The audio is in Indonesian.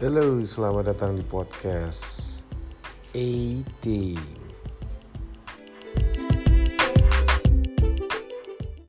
Halo, selamat datang di podcast AT.